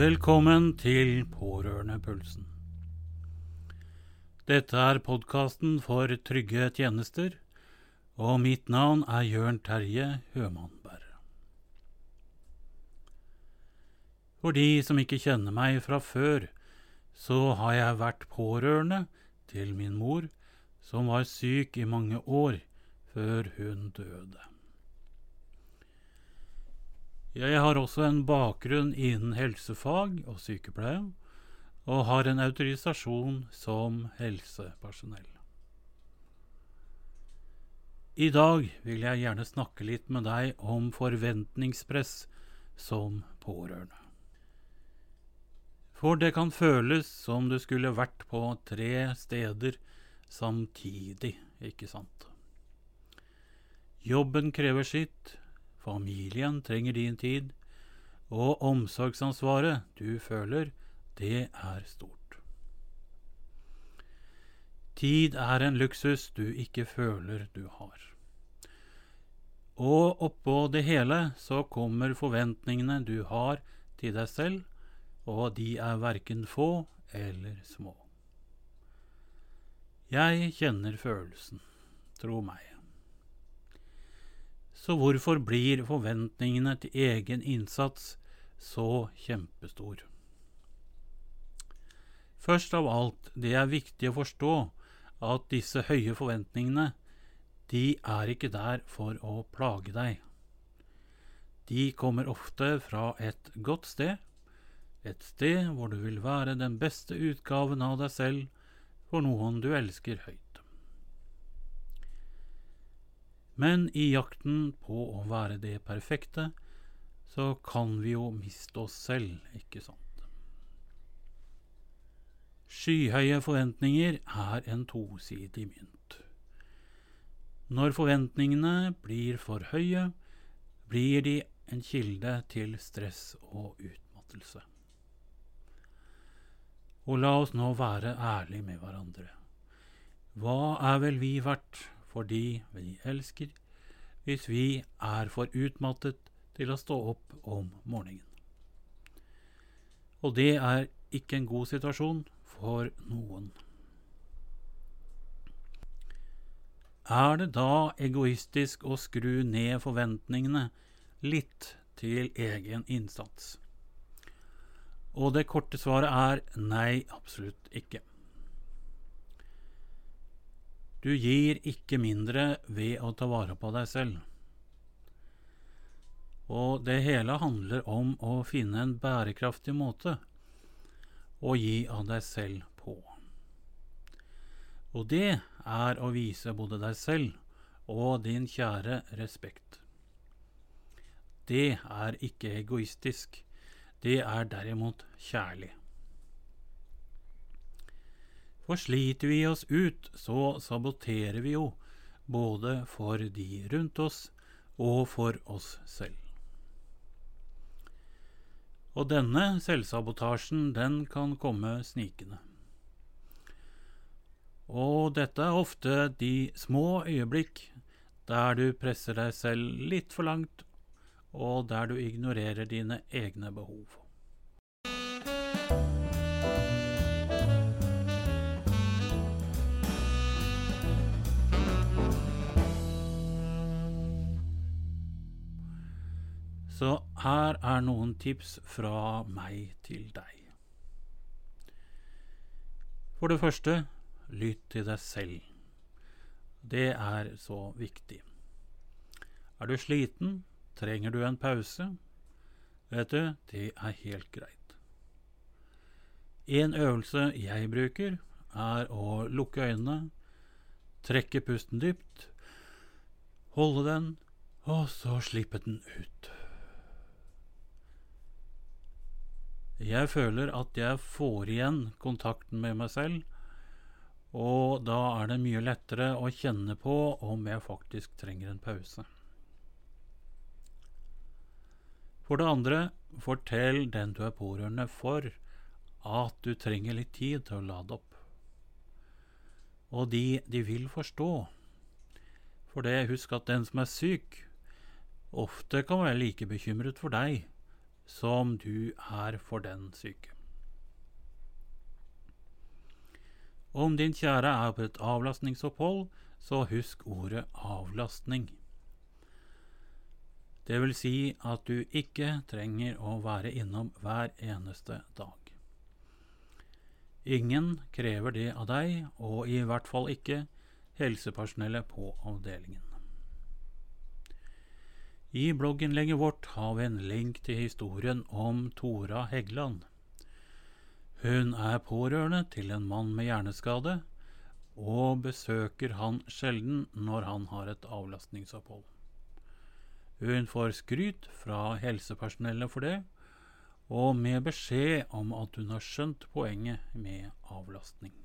Velkommen til Pårørendepulsen. Dette er podkasten for trygge tjenester, og mitt navn er Jørn Terje Hømannberg. For de som ikke kjenner meg fra før, så har jeg vært pårørende til min mor, som var syk i mange år før hun døde. Jeg har også en bakgrunn innen helsefag og sykepleie, og har en autorisasjon som helsepersonell. I dag vil jeg gjerne snakke litt med deg om forventningspress som pårørende. For det kan føles som du skulle vært på tre steder samtidig, ikke sant? Jobben krever sitt, familien trenger din tid, og omsorgsansvaret du føler, det er stort. Tid er en luksus du ikke føler du har. Og oppå det hele så kommer forventningene du har til deg selv, og de er verken få eller små. Jeg kjenner følelsen, tro meg. Så hvorfor blir forventningene til egen innsats så kjempestor? Først av alt, det er viktig å forstå at disse høye forventningene, de er ikke der for å plage deg. De kommer ofte fra et godt sted, et sted hvor du vil være den beste utgaven av deg selv for noen du elsker høyt. Men i jakten på å være det perfekte, så kan vi jo miste oss selv, ikke sant? Skyhøye forventninger er en tosidig mynt. Når forventningene blir for høye, blir de en kilde til stress og utmattelse. Og la oss nå være ærlige med hverandre. Hva er vel vi verdt for de vi elsker, hvis vi er for utmattet til å stå opp om morgenen? Og det er ikke en god situasjon for noen. Er det da egoistisk å skru ned forventningene litt til egen innsats? Og det korte svaret er nei, absolutt ikke. Du gir ikke mindre ved å ta vare på deg selv. Og det hele handler om å finne en bærekraftig måte å gi av deg selv på. Og det er å vise både deg selv og din kjære respekt. Det er ikke egoistisk, det er derimot kjærlig. For sliter vi oss ut, så saboterer vi jo både for de rundt oss og for oss selv. Og denne selvsabotasjen, den kan komme snikende. Og dette er ofte de små øyeblikk der du presser deg selv litt for langt, og der du ignorerer dine egne behov. Så her er noen tips fra meg til deg. For det første, lytt til deg selv. Det er så viktig. Er du sliten? Trenger du en pause? Vet du, det er helt greit. En øvelse jeg bruker, er å lukke øynene, trekke pusten dypt, holde den, og så slippe den ut. Jeg føler at jeg får igjen kontakten med meg selv, og da er det mye lettere å kjenne på om jeg faktisk trenger en pause. For det andre, fortell den du er pårørende for, at du trenger litt tid til å lade opp. Og de, de vil forstå. For det, husk at den som er syk, ofte kan være like bekymret for deg som du er for den syke. Om din kjære er på et avlastningsopphold, så husk ordet avlastning. Det vil si at du ikke trenger å være innom hver eneste dag. Ingen krever det av deg, og i hvert fall ikke helsepersonellet på avdelingen. I blogginnlegget vårt har vi en link til historien om Tora Heggeland. Hun er pårørende til en mann med hjerneskade, og besøker han sjelden når han har et avlastningsopphold. Hun får skryt fra helsepersonellet for det, og med beskjed om at hun har skjønt poenget med avlastning.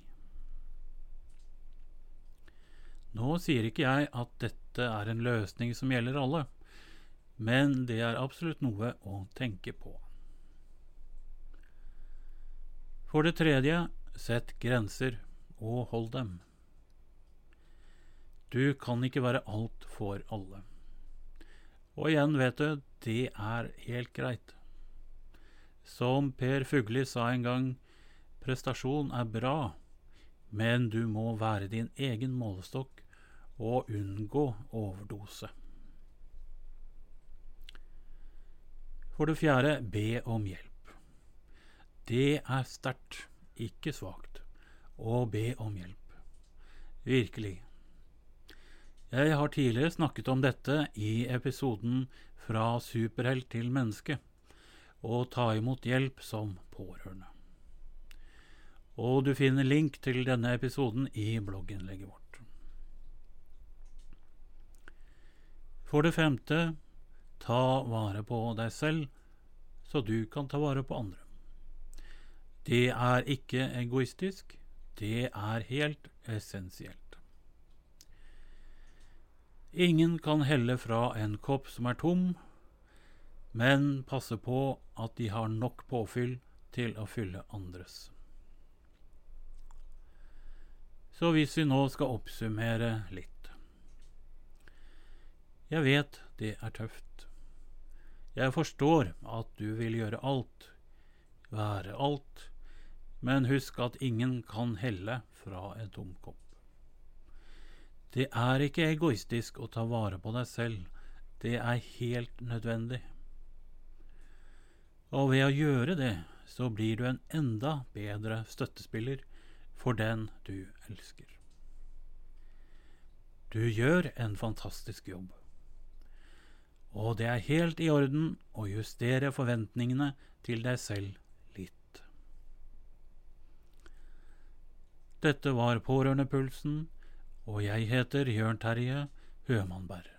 Nå sier ikke jeg at dette er en løsning som gjelder alle, men det er absolutt noe å tenke på. For det tredje, sett grenser og hold dem. Du kan ikke være alt for alle. Og igjen, vet du, det er helt greit. Som Per Fugli sa en gang, prestasjon er bra, men du må være din egen målestokk og unngå overdose. For det fjerde, be om hjelp. Det er sterkt, ikke svakt, å be om hjelp. Virkelig. Jeg har tidligere snakket om dette i episoden Fra superhelt til menneske og ta imot hjelp som pårørende. Og du finner link til denne episoden i blogginnlegget vårt. For det femte, ta vare på deg selv, så du kan ta vare på andre. Det er ikke egoistisk, det er helt essensielt. Ingen kan helle fra en kopp som er tom, men passe på at de har nok påfyll til å fylle andres. Så hvis vi nå skal oppsummere litt Jeg vet det er tøft. Jeg forstår at du vil gjøre alt, være alt, men husk at ingen kan helle fra en tom kopp. Det er ikke egoistisk å ta vare på deg selv, det er helt nødvendig. Og ved å gjøre det, så blir du en enda bedre støttespiller for den du elsker. Du gjør en fantastisk jobb. Og det er helt i orden å justere forventningene til deg selv litt. Dette var Pårørendepulsen, og jeg heter Jørn Terje Hømannberg.